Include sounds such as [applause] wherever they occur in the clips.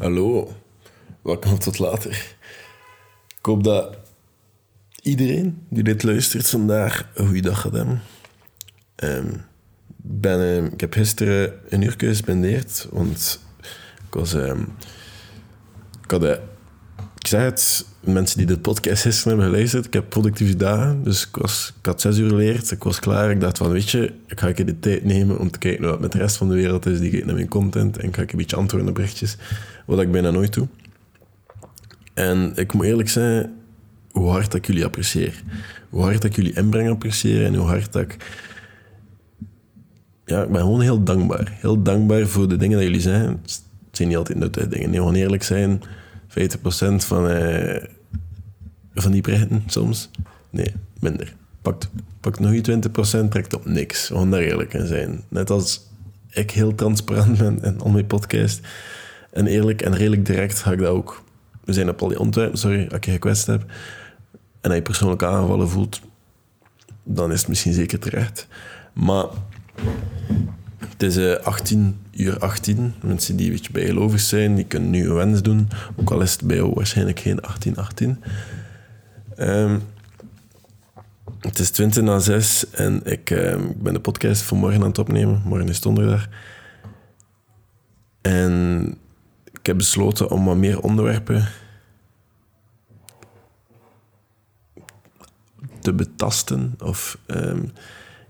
Hallo, welkom tot later. Ik hoop dat iedereen die dit luistert vandaag een goede dag gaat hebben. Ehm, ben, ehm, ik heb gisteren een uur gespendeerd, want ik was... ehm, ik had... eh, ik zei het, mensen die dit podcast gisteren hebben geluisterd, ik heb productieve dagen, dus ik, was, ik had zes uur geleerd, ik was klaar. Ik dacht van, weet je, ik ga een de tijd nemen om te kijken wat met de rest van de wereld is, die kijkt naar mijn content, en ik ga een beetje antwoorden op berichtjes, wat ik bijna nooit doe. En ik moet eerlijk zijn, hoe hard dat ik jullie apprecieer. Hoe hard dat ik jullie inbreng apprecieer en hoe hard dat ik... Ja, ik ben gewoon heel dankbaar. Heel dankbaar voor de dingen die jullie zeggen. Het zijn niet altijd nuttige dingen. Nee, gewoon eerlijk zijn, 50% van, eh, van die berichten soms. Nee, minder. Pakt, pakt nog je 20%, trekt op niks. Gewoon daar eerlijk in zijn. Net als ik heel transparant ben in al mijn podcast. En eerlijk en redelijk direct ga ik dat ook. We zijn op al die ontwerpen, sorry, als ik je gekwetst heb. En hij persoonlijk aangevallen voelt, dan is het misschien zeker terecht. Maar het is eh, 18 uur 18. Mensen die een beetje bijgelovig zijn, die kunnen nu een wens doen. Ook al is het bij jou waarschijnlijk geen 1818. Ehm het is 20 na 6 en ik ehm, ik ben de podcast voor morgen aan het opnemen. Morgen is donderdag. En ik heb besloten om wat meer onderwerpen te betasten of ehm, een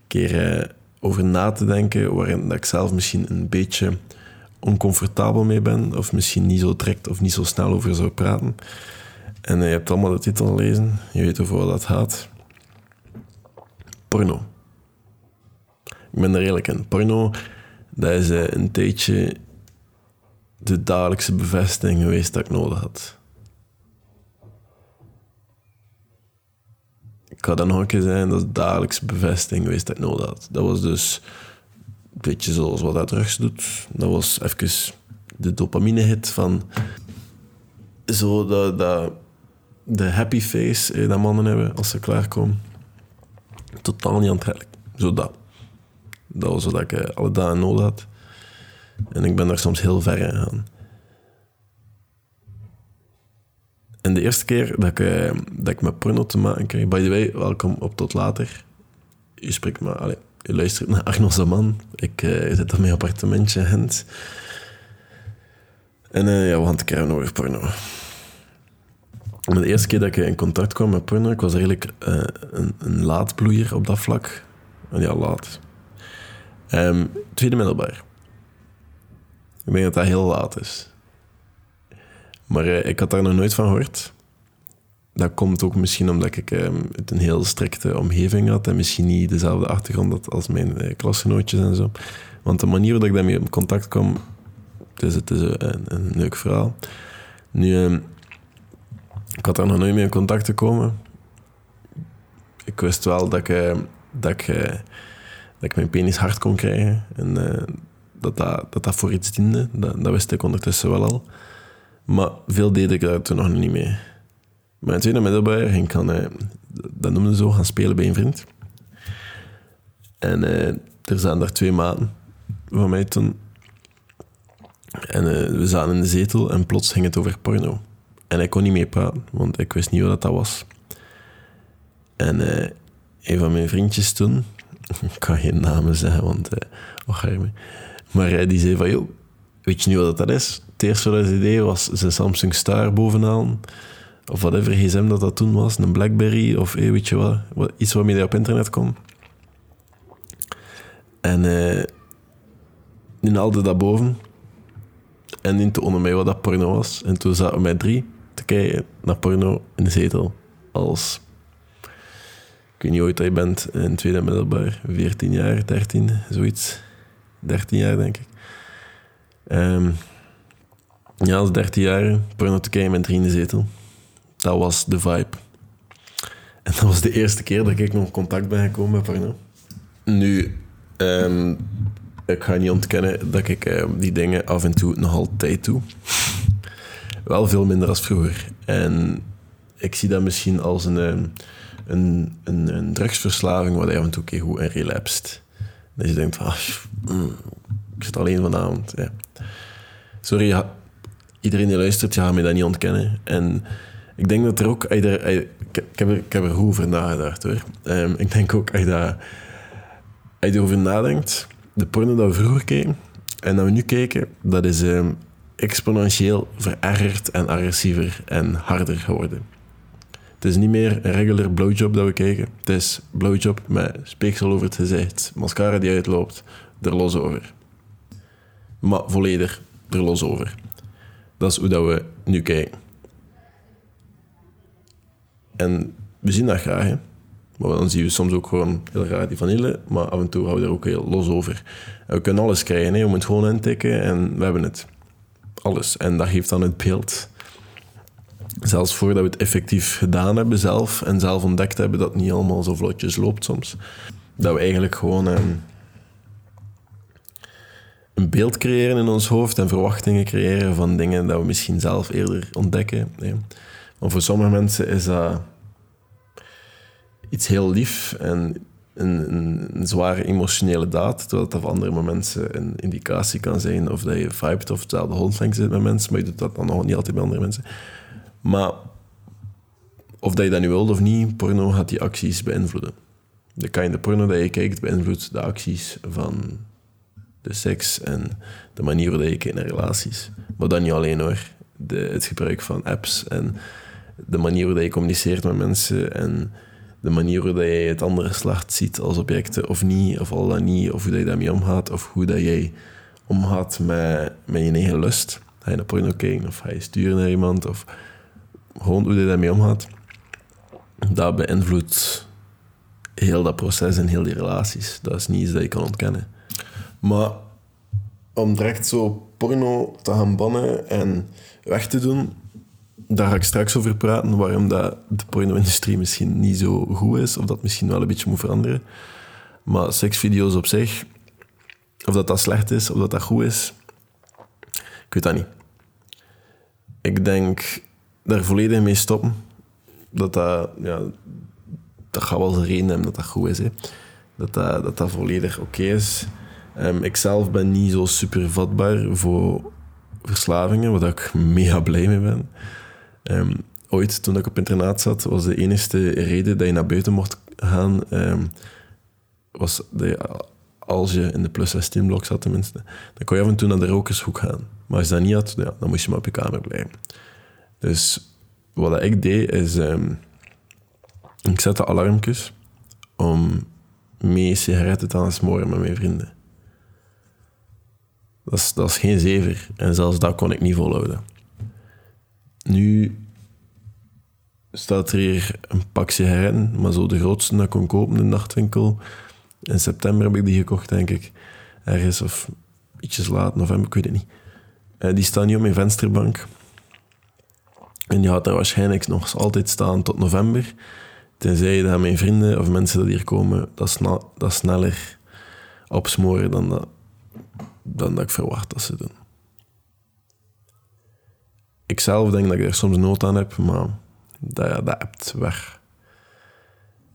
keer eh, over na te denken waarin dat ik zelf misschien een beetje oncomfortabel mee ben of misschien niet zo direct of niet zo snel over zou praten. En eh, je hebt allemaal de titel gelezen, je weet over wat dat gaat. Porno. Ik ben er eerlijk in. Porno, dat is eh, een tijdje de dagelijkse bevestiging geweest dat ik nodig had. Ik ga dat nog een keer zeggen, dat is dagelijkse bevestiging geweest dat ik nodig had. Dat was dus een beetje zoals wat dat drugs doet. Dat was even de dopamine-hit van zo dat, de happy face eh, dat mannen hebben als ze klaarkomen. Totaal niet aantrekkelijk. Zo dat. Dat was wat ik eh, alle dagen nodig had. En ik ben daar soms heel ver in gegaan. En de eerste keer dat ik, eh, dat ik met porno te maken kreeg... By the way, welkom op Tot Later. U spreekt maar... Allez, u luistert naar Arno Zaman. Ik eh, zit op mijn appartementje Gent. En eh, ja, we gaan het krijgen over porno. Maar de eerste keer dat ik in contact kwam met porno... Ik was eigenlijk een, een laadbloeier op dat vlak. Ja, laat. Ehm, tweede middelbaar. Ik denk dat dat heel laat is. Maar eh, ik had daar nog nooit van gehoord. Dat komt ook misschien omdat ik eh, uit een heel strikte omgeving had en misschien niet dezelfde achtergrond had als mijn eh, klasgenootjes en zo. Want de manier waarop ik daarmee in contact kwam, het is, het een, leuk verhaal. Nu, eh, ik had daar nog nooit mee in contact te komen. Ik wist wel dat ik, eh, dat ik, eh, dat ik mijn penis hard kon krijgen en dat, dat, dat voor iets diende. Dat, dat wist ik ondertussen wel al. Maar veel deed ik daar toen nog niet mee. In tweede middelbaar ging ik gaan, eh, dat noemden ze zo, gaan spelen bij een vriend. En eh, er zaten daar twee maten van mij toen. En eh, we zaten in de zetel en plots ging het over porno. En ik kon niet mee praten, want ik wist niet wat dat was. En een van mijn vriendjes toen, [laughs] ik kan geen namen zeggen, want eh och. Maar eh, die zei van, joh, weet je niet wat dat is? Het eerste wat hij deed was zijn Samsung Star bovenaan. Of whatever gsm dat dat toen was. Een Blackberry of eh, weet je wat, wat. Iets waarmee hij op internet kon. En eh nu haalde dat boven. En nu toonde mij wat dat porno was. En toen zaten we met drie te kijken naar porno in de zetel. Als... Ik weet niet hoe oud je bent in tweede middelbaar. 14 jaar, 13, zoiets. 13 jaar, denk ik. Ehm, ja, als 13 jaar porno drie in de zetel. Dat was de vibe. En dat was de eerste keer dat ik nog contact ben gekomen met porno. Nu, ehm, ik ga niet ontkennen dat ik ehm, die dingen af en toe nog altijd doe. Wel veel minder als vroeger. En ik zie dat misschien als een, een, een, een drugsverslaving je af en toe een keer goed in relapst. Dat je denkt ah, mm, ik zit alleen vanavond. Ja. Sorry, iedereen die luistert, ja, gaat mij dat niet ontkennen. En ik denk dat er ook... je als je- ik, heb er, ik heb er nagedacht, hoor. Ehm, ik denk ook, als je, dat, als je erover nadenkt, de porno dat we vroeger keken en dat we nu kijken, dat is ehm, exponentieel verergerd en agressiever en harder geworden. Het is niet meer een regular blowjob dat we kijken. Het is blowjob met speeksel over het gezicht, mascara die uitloopt, er los over. Maar volledig er los over. Dat is hoe dat we nu kijken. En we zien dat graag, hè. Maar dan zien we soms ook gewoon heel graag die vanille, maar af en toe houden we er ook heel los over. We kunnen alles krijgen, hè. je moet gewoon intikken en we hebben het. Alles. En dat geeft dan het beeld. Zelfs voordat we het effectief gedaan hebben zelf en zelf ontdekt hebben dat het niet allemaal zo vlotjes loopt soms. Dat we eigenlijk gewoon ehm, een beeld creëren in ons hoofd en verwachtingen creëren van dingen dat we misschien zelf eerder ontdekken. hè. Maar voor sommige mensen is dat iets heel lief en een, een, een zware emotionele daad, terwijl dat voor andere mensen een indicatie kan zijn of dat je vibet of hetzelfde holdlengte zit met mensen, maar je doet dat dan nog niet altijd bij andere mensen. Maar of dat je dat nu wilt of niet, porno gaat die acties beïnvloeden. De kind of porno dat je kijkt beïnvloedt de acties van de seks en de manier waarop je kijkt naar relaties. Maar dan niet alleen hoor. De, het gebruik van apps en de manier waarop je communiceert met mensen en de manier waarop je het andere geslacht ziet als objecten of niet, of al dan niet, of hoe dat je daarmee omgaat, of hoe dat jij omgaat met, met je eigen lust. Ga je naar porno kijken, of ga je sturen naar iemand, of gewoon hoe je daarmee omgaat. Dat beïnvloedt heel dat proces en heel die relaties. Dat is niet iets dat je kan ontkennen. Maar om direct zo porno te gaan bannen en weg te doen, daar ga ik straks over praten, waarom dat de porno-industrie misschien niet zo goed is, of dat misschien wel een beetje moet veranderen. Maar seksvideo's op zich, of dat dat slecht is, of dat dat goed is, ik weet dat niet. Ik denk daar volledig mee stoppen. Dat dat, ja, dat gaat wel zijn reden hebben dat dat goed is. Hè. Dat, dat, dat volledig oké is. Ehm, ik zelf ben niet zo super vatbaar voor verslavingen, waar ik mega blij mee ben. Ehm, ooit, toen ik op internaat zat, was de enige reden dat je naar buiten mocht gaan, ehm, was als je in de plus 16 blok zat tenminste, dan kon je af en toe naar de rokershoek gaan. Maar als je dat niet had, ja, dan moest je maar op je kamer blijven. Dus wat ik deed, is... ehm, ik zette alarmpjes om mee sigaretten te gaan smoren met mijn vrienden. Dat is, dat is geen zever. En zelfs dat kon ik niet volhouden. Nu staat er hier een pak sigaretten, maar zo de grootste dat ik kon kopen in de nachtwinkel. In september heb ik die gekocht, denk ik. Ergens, of ietsjes laat, november, ik weet het niet. Eh, die staan nu op mijn vensterbank. En die gaat daar waarschijnlijk nog altijd staan tot november. Tenzij dat mijn vrienden of mensen dat hier komen, dat, dat sneller opsmoren dan dat, dan dat ik verwacht dat ze doen. Ik zelf denk dat ik er soms nood aan heb, maar dat, ja, dat hebt weg.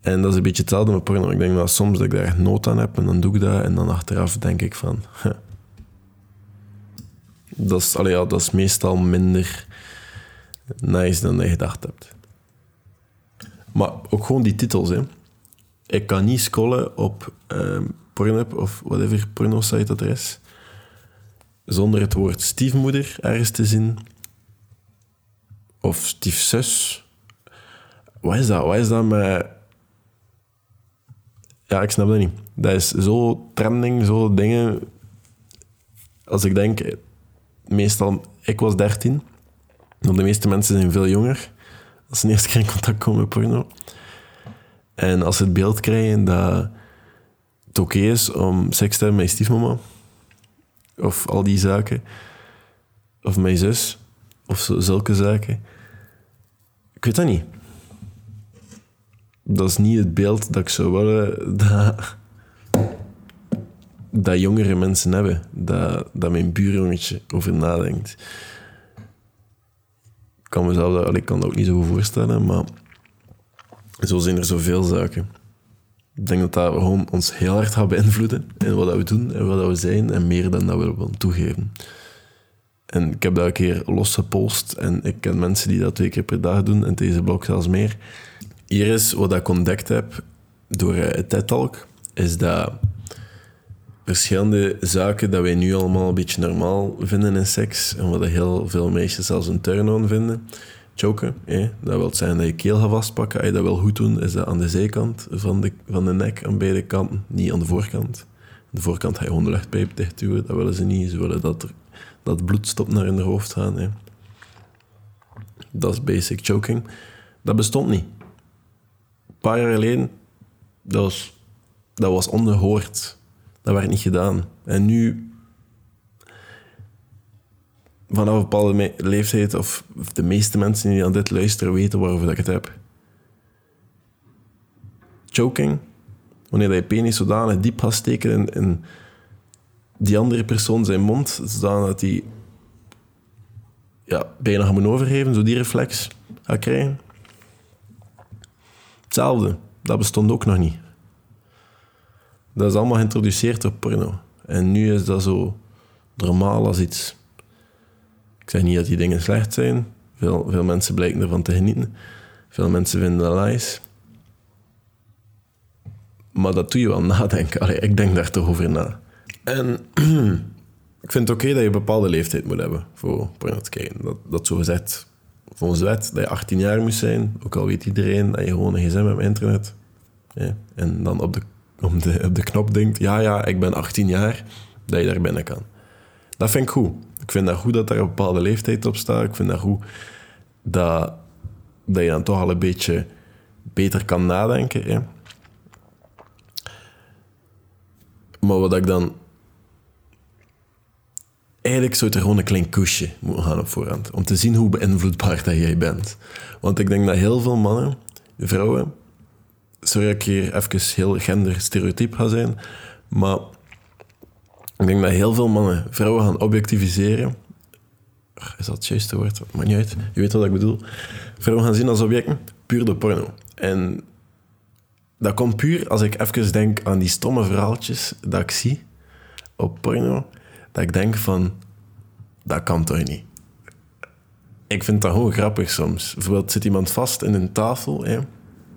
En dat is een beetje hetzelfde met porno. Ik denk dat soms dat ik daar echt nood aan heb en dan doe ik dat en dan achteraf denk ik van... [laughs] Dat is, ja, dat is meestal minder nice dan je gedacht hebt. Maar ook gewoon die titels, hè. Ik kan niet scrollen op ehm Pornhub of whatever porno-site dat er is, zonder het woord stiefmoeder ergens te zien. Of stiefzus. Wat is dat? Wat is dat met... Ja, ik snap dat niet. Dat is zo trending, zo dingen... Als ik denk, meestal... Ik was 13. Want de meeste mensen zijn veel jonger. Als ze keer in contact komen met porno. En als ze het beeld krijgen dat het oké is om seks te hebben met je stiefmama, of al die zaken, of mijn zus, of zulke zaken. Ik weet dat niet. Dat is niet het beeld dat ik zou willen dat, dat jongere mensen hebben. Dat, dat mijn buurjongetje over nadenkt. Kan mezelf dat, ik kan dat ook niet zo voorstellen, maar zo zijn er zoveel zaken. Ik denk dat dat gewoon ons heel hard gaat beïnvloeden in wat dat we doen en wat dat we zijn en meer dan dat we willen toegeven. En ik heb dat een keer losgepost en ik ken mensen die dat twee keer per dag doen en deze blok zelfs meer. Hier is wat ik ontdekt heb door uh, TED-talk, is dat verschillende zaken dat wij nu allemaal een beetje normaal vinden in seks en wat heel veel meisjes zelfs een turn-on vinden. Choken, eh? dat wil zeggen dat je keel gaat vastpakken. Als je dat wil goed doen, is dat aan de zijkant van de, van de nek, aan beide kanten, niet aan de voorkant. Aan de voorkant ga je gewoon de luchtpijp dicht duwen, dat willen ze niet. Ze willen dat, er, dat bloed stopt naar de hoofd gaan. Eh? Dat is basic choking. Dat bestond niet. Een paar jaar geleden, dat was, dat was ongehoord. Dat werd niet gedaan. En nu, vanaf een bepaalde leeftijd, of de meeste mensen die aan dit luisteren weten waarover ik het heb. Choking, wanneer je penis zodanig diep gaat steken in, in die andere persoon zijn mond, zodat hij ja, bijna moeten overgeven, zo die reflex gaat krijgen. Hetzelfde, dat bestond ook nog niet. Dat is allemaal geïntroduceerd door porno. En nu is dat zo normaal als iets. Ik zeg niet dat die dingen slecht zijn. Veel, veel mensen blijken ervan te genieten. Veel mensen vinden dat nice. Maar dat doe je wel [laughs] nadenken. Allee, ik denk daar toch over na. En [clears throat] ik vind het oké dat je een bepaalde leeftijd moet hebben voor porno te kijken. Dat, dat zo gezegd, volgens wet, dat je 18 jaar moet zijn. Ook al weet iedereen dat je gewoon een gsm hebt met internet. Ja. En dan op de op de, op de knop denkt, ja, ja, ik ben 18 jaar, dat je daar binnen kan. Dat vind ik goed. Ik vind dat goed dat er een bepaalde leeftijd op staat. Ik vind dat goed dat, dat je dan toch al een beetje beter kan nadenken. Hè. Maar wat ik dan... Eigenlijk zou er gewoon een klein kusje moeten gaan op voorhand. Om te zien hoe beïnvloedbaar dat jij bent. Want ik denk dat heel veel mannen, vrouwen sorry dat ik hier even heel genderstereotyp ga zijn, maar ik denk dat heel veel mannen vrouwen gaan objectiviseren. Is dat het juiste woord? Maakt niet uit. Je weet wat ik bedoel. Vrouwen gaan zien als objecten, puur de porno. En dat komt puur als ik even denk aan die stomme verhaaltjes dat ik zie op porno, dat ik denk van, dat kan toch niet? Ik vind dat gewoon grappig soms. Bijvoorbeeld zit iemand vast in een tafel, hè,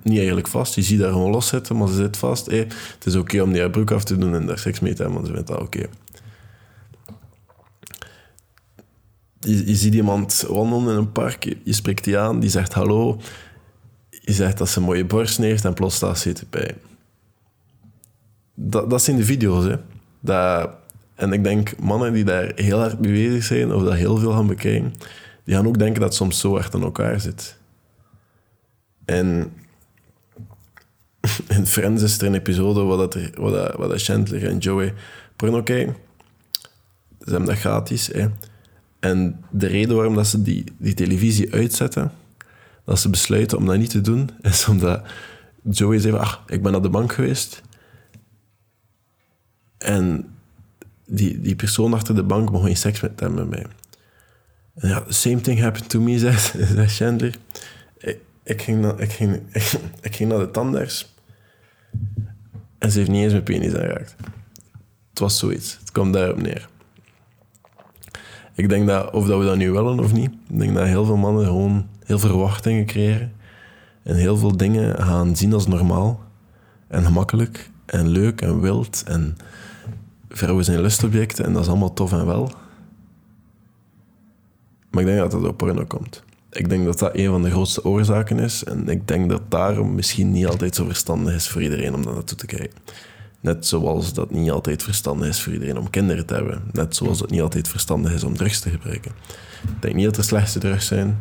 niet eigenlijk vast. Je ziet daar gewoon los zitten, maar ze zit vast. het is oké om die haar broek af te doen en daar seks mee te hebben, want ze vindt dat oké. Je, je, ziet iemand wandelen in een park, je spreekt die aan, die zegt hallo. Je zegt dat ze een mooie borst heeft en plots staat ze bij. Dat, dat zijn de video's, hè. Dat, en ik denk, mannen die daar heel hard mee bezig zijn, of dat heel veel gaan bekijken, die gaan ook denken dat soms zo hard aan elkaar zit. En Friends is er een episode waar, dat er, dat, waar Chandler en Joey porno kijken. Ze hebben dat gratis. Hè. En de reden waarom dat ze die, die televisie uitzetten, dat ze besluiten om dat niet te doen, [laughs] is omdat Joey zei ach, ik ben naar de bank geweest. En die, die persoon achter de bank mocht geen seks met hem met mij. Ja, same thing happened to me, [laughs] zegt Chandler. Ik, ging ik, ging, ik, [laughs] ik ging naar de tandarts. En ze heeft niet eens mijn penis aangeraakt. Het was zoiets. Het kwam daarop neer. Ik denk dat, of dat we dat nu willen of niet, ik denk dat heel veel mannen gewoon heel veel verwachtingen creëren. En heel veel dingen gaan zien als normaal. En gemakkelijk. En leuk en wild. En vrouwen zijn lustobjecten. En dat is allemaal tof en wel. Maar ik denk dat dat door porno komt. Ik denk dat dat een van de grootste oorzaken is. En ik denk dat daarom misschien niet altijd zo verstandig is voor iedereen om daar naartoe te kijken. Net zoals dat niet altijd verstandig is voor iedereen om kinderen te hebben. Net zoals het niet altijd verstandig is om drugs te gebruiken. Ik denk niet dat er slechtste drugs zijn.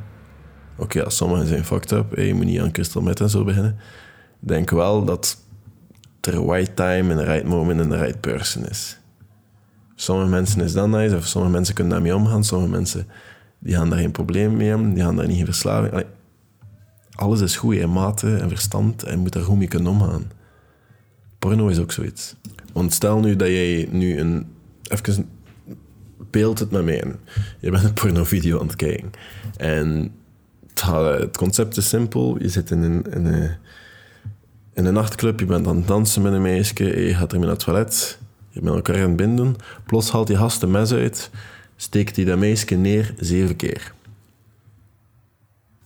Oké, okay, sommige zijn fucked up. je moet niet aan crystal meth en zo beginnen. Ik denk wel dat er right time en the right moment en the right person is. Sommige mensen is dat nice, of sommige mensen kunnen daarmee omgaan. Sommige mensen die gaan daar geen probleem mee hebben, die gaan daar niet in verslaving. alles is goed in mate en verstand en moet daar goed mee kunnen omgaan. Porno is ook zoiets. Want stel nu dat jij nu een... Even beeld het met in. Je bent een pornovideo aan het kijken. En het, concept is simpel. Je zit in een, een, een nachtclub, je bent aan het dansen met een meisje, je gaat ermee naar het toilet, je bent elkaar aan het binden. Plots haalt die gast een mes uit steekt hij dat meisje neer zeven keer.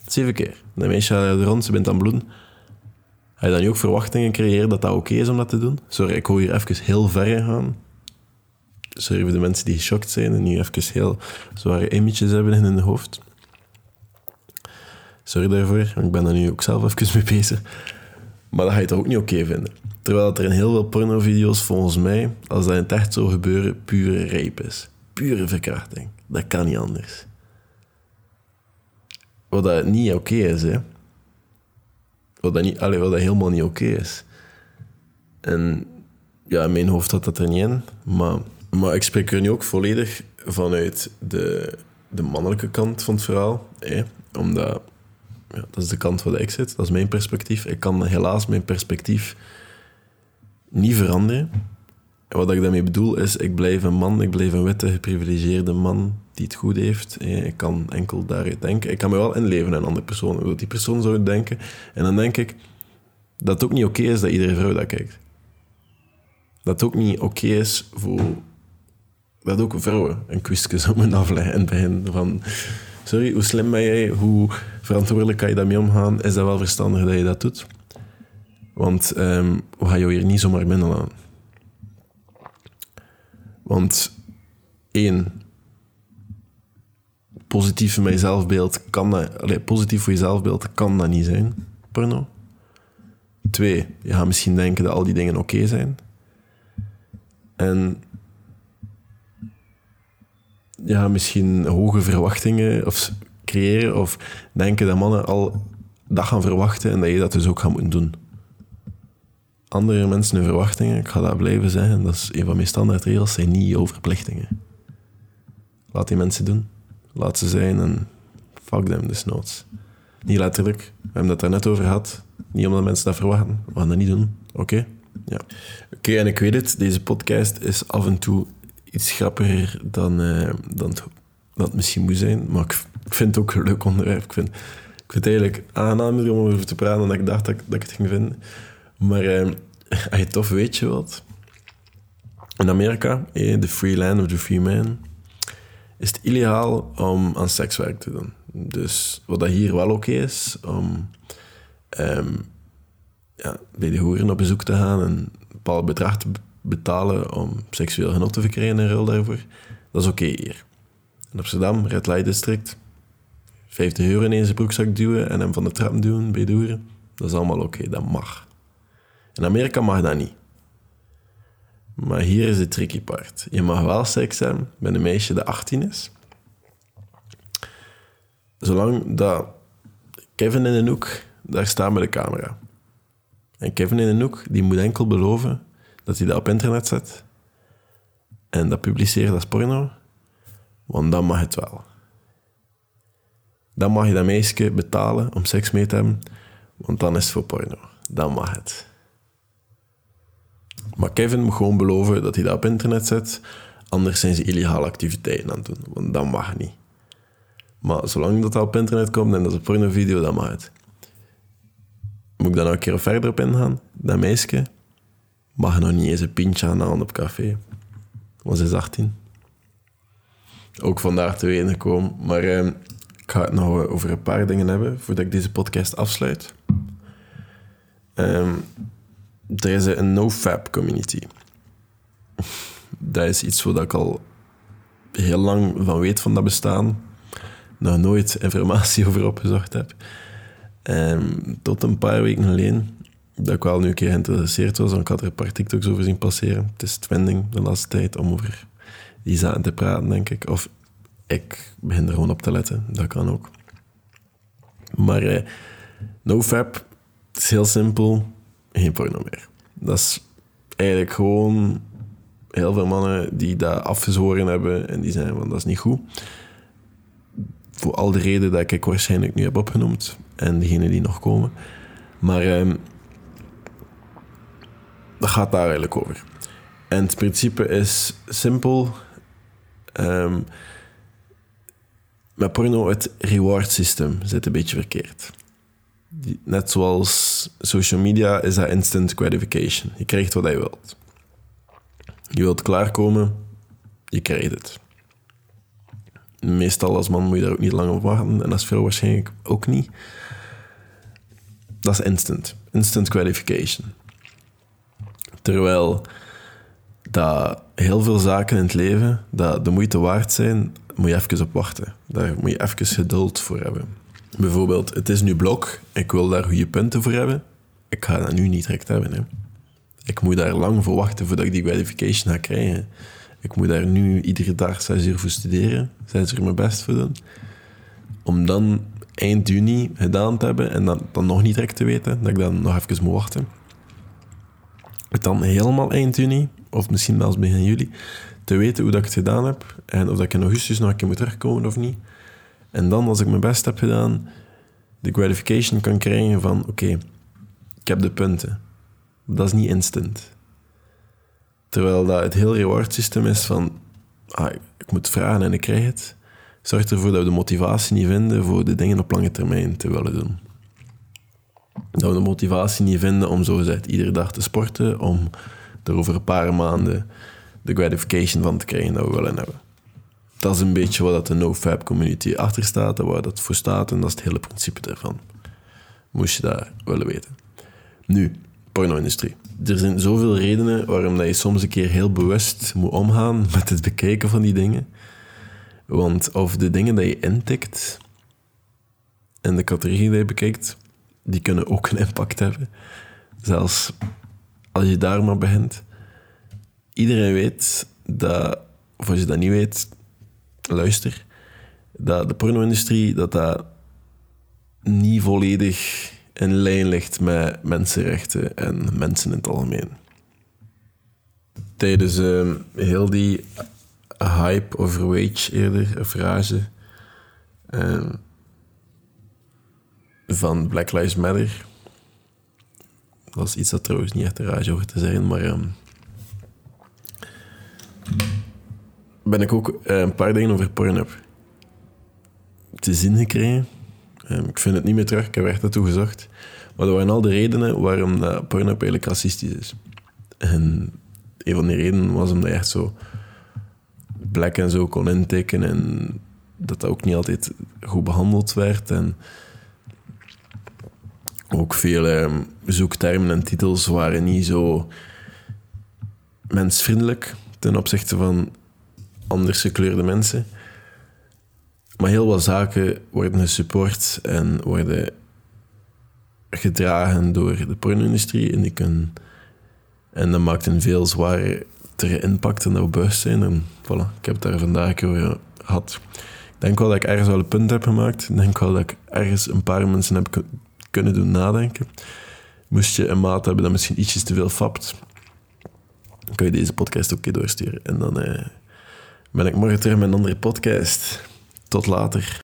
Zeven keer. Dat meisje er rond, ze bent aan bloeden. Ga je dan ook verwachtingen creëren dat dat oké is om dat te doen? Sorry, ik wil hier even heel ver gaan. Sorry voor de mensen die geschokt zijn en nu even heel zware images hebben in hun hoofd. Sorry daarvoor, ik ben daar nu ook zelf even mee bezig. Maar dat ga je toch ook niet oké vinden. Terwijl er in heel veel pornovideo's volgens mij, als dat in het echt zou gebeuren, pure rape is. Pure verkrachting. Dat kan niet anders. Wat dat niet oké is, hè. Wat dat, niet, allee, wat dat helemaal niet oké is. En ja, in mijn hoofd had dat er niet in. Maar, maar ik spreek er nu ook volledig vanuit de, de mannelijke kant van het verhaal. Hè? Omdat ja, dat is de kant waar ik zit. Dat is mijn perspectief. Ik kan helaas mijn perspectief niet veranderen. Wat ik daarmee bedoel is, ik blijf een man, ik blijf een witte, geprivilegeerde man die het goed heeft. Ik kan enkel daaruit denken. Ik kan me wel inleven in een andere persoon, hoe die persoon zou denken. En dan denk ik dat het ook niet oké is dat iedere vrouw dat kijkt. Dat het ook niet oké is voor... Dat ook vrouwen een quizje zouden [laughs] afleggen begin van... Sorry, hoe slim ben jij? Hoe verantwoordelijk kan je daarmee omgaan? Is dat wel verstandig dat je dat doet? Want um, we gaan jou hier niet zomaar binnenlaten. Want één, positief voor zelfbeeld kan dat, positief voor je zelfbeeld kan dat niet zijn, porno. Twee, je gaat misschien denken dat al die dingen oké zijn. En je gaat misschien hoge verwachtingen of creëren of denken dat mannen al dat gaan verwachten en dat je dat dus ook gaat moeten doen andere mensen hun verwachtingen, ik ga dat blijven zeggen, dat is een van mijn standaardregels, zijn niet jouw verplichtingen. Laat die mensen doen. Laat ze zijn en fuck them desnoods. Niet letterlijk. We hebben het daar net over gehad. Niet omdat mensen dat verwachten. We gaan dat niet doen. Oké? Ja. Oké, en ik weet het, deze podcast is af en toe iets grappiger dan, uh, dan het, dat misschien moet zijn. Maar ik, vind het ook een leuk onderwerp. Ik vind, ik vind het eigenlijk aangenamer om over te praten dan ik dacht dat, dat ik het ging vinden. Maar eh, [laughs] je tof weet je wat. In Amerika, eh, de free land of the free man, is het illegaal om aan sekswerk te doen. Dus wat dat hier wel oké is, om um, ja, bij de hoeren op bezoek te gaan en een bepaald bedrag te betalen om seksueel genot te verkrijgen in ruil daarvoor, dat is oké hier. In Amsterdam, Red Light District, 50 euro in zijn broekzak duwen en hem van de trap duwen bij de hoeren, dat is allemaal oké, dat mag. In Amerika mag dat niet. Maar hier is de tricky part. Je mag wel seks hebben met een meisje dat 18 is. Zolang dat Kevin in een hoek daar staat met de camera. En Kevin in een hoek, die moet enkel beloven dat hij dat op internet zet. En dat publiceert als porno. Want dan mag het wel. Dan mag je dat meisje betalen om seks mee te hebben. Want dan is het voor porno. Dan mag het. Maar Kevin moet gewoon beloven dat hij dat op internet zet. Anders zijn ze illegale activiteiten aan het doen. Want dat mag niet. Maar zolang dat, dat op internet komt en dat is een pornovideo, dan mag het. Moet ik dan nog een keer verder op ingaan? Dat meisje mag nog niet eens een pintje aan op café. Want ze is 18. Ook vandaar te weten gekomen. Maar eh, ik ga het nog over een paar dingen hebben voordat ik deze podcast afsluit. Um, er is een no-fab community. Dat is iets wat ik al heel lang van weet van dat bestaan. Nog nooit informatie [laughs] over opgezocht heb. Um, tot een paar weken geleden, dat ik wel nu een keer geïnteresseerd was, want ik had er een paar TikToks over zien passeren. Het is trending de laatste tijd om over die zaken te praten, denk ik. Of ik begin er gewoon op te letten, dat kan ook. Maar uh, NoFap, het is heel simpel geen porno meer. Dat is eigenlijk gewoon heel veel mannen die dat afgezworen hebben en die zijn van dat is niet goed. Voor al de redenen dat ik waarschijnlijk nu heb opgenoemd en degenen die nog komen. Maar um, dat gaat daar eigenlijk over. En het principe is simpel. Um, met porno, het reward system zit een beetje verkeerd net zoals social media, is dat instant gratification. Je krijgt wat je wilt. Je wilt klaarkomen, je krijgt het. Meestal als man moet je daar ook niet lang op wachten. En als vrouw waarschijnlijk ook niet. Dat is instant. Instant gratification. Terwijl dat heel veel zaken in het leven dat de moeite waard zijn, moet je even op wachten. Daar moet je even geduld voor hebben. Bijvoorbeeld, het is nu blok, ik wil daar goede punten voor hebben. Ik ga dat nu niet direct hebben. Hè. Ik moet daar lang voor wachten voordat ik die gratification ga krijgen. Ik moet daar nu iedere dag zes uur voor studeren, zes uur mijn best voor doen. Om dan eind juni gedaan te hebben en dan, dan nog niet direct te weten dat ik dan nog even moet wachten. Dan helemaal eind juni, of misschien zelfs begin juli, te weten hoe dat ik het gedaan heb en of dat ik in augustus nog een keer moet terugkomen of niet. En dan, als ik mijn best heb gedaan, de gratification kan krijgen van oké, ik heb de punten. Dat is niet instant. Terwijl dat het heel reward systeem is van ah, ik moet vragen en ik krijg het. Zorgt ervoor dat we de motivatie niet vinden voor de dingen op lange termijn te willen doen. Dat we de motivatie niet vinden om zo gezegd iedere dag te sporten, om er over een paar maanden de gratification van te krijgen dat we willen hebben. Dat is een beetje wat de NoFab community achter staat en waar dat voor staat en dat is het hele principe daarvan. Moest je dat willen weten. Nu, porno-industrie. Er zijn zoveel redenen waarom dat je soms een keer heel bewust moet omgaan [laughs] met het bekijken van die dingen. Want of de dingen die je intikt en de categorie die je bekijkt, die kunnen ook een impact hebben. Zelfs als je daar maar begint. Iedereen weet dat, of als je dat niet weet, luister, dat de porno-industrie dat dat niet volledig in lijn ligt met mensenrechten en mensen in het algemeen. Tijdens uh, heel die hype over wage eerder, een frase uh, van Black Lives Matter. Dat is iets dat trouwens niet echt een rage over te zeggen, maar uh, ben ik ook eh, een paar dingen over Pornhub te zien gekregen. Ehm, ik vind het niet meer terug, ik heb echt naartoe gezocht. Maar dat waren al de redenen waarom dat Pornhub eigenlijk racistisch is. En een van die redenen was omdat je echt zo black en zo kon intikken en dat dat ook niet altijd goed behandeld werd. En ook veel eh, zoektermen en titels waren niet zo mensvriendelijk ten opzichte van anders gekleurde mensen. Maar heel wat zaken worden gesupport en worden gedragen door de porno-industrie. En, die kunnen, en dat maakt een veel zwaardere impact dan dat we zijn. En voilà, ik heb het daar vandaag over gehad. Ik denk wel dat ik ergens wel een punt heb gemaakt. Ik denk wel dat ik ergens een paar mensen heb kunnen doen nadenken. Moest je een maat hebben dat misschien ietsjes te veel fapt, kan je deze podcast ook een keer doorsturen. En dan... Eh, ben ik morgen terug met een andere podcast. Tot later.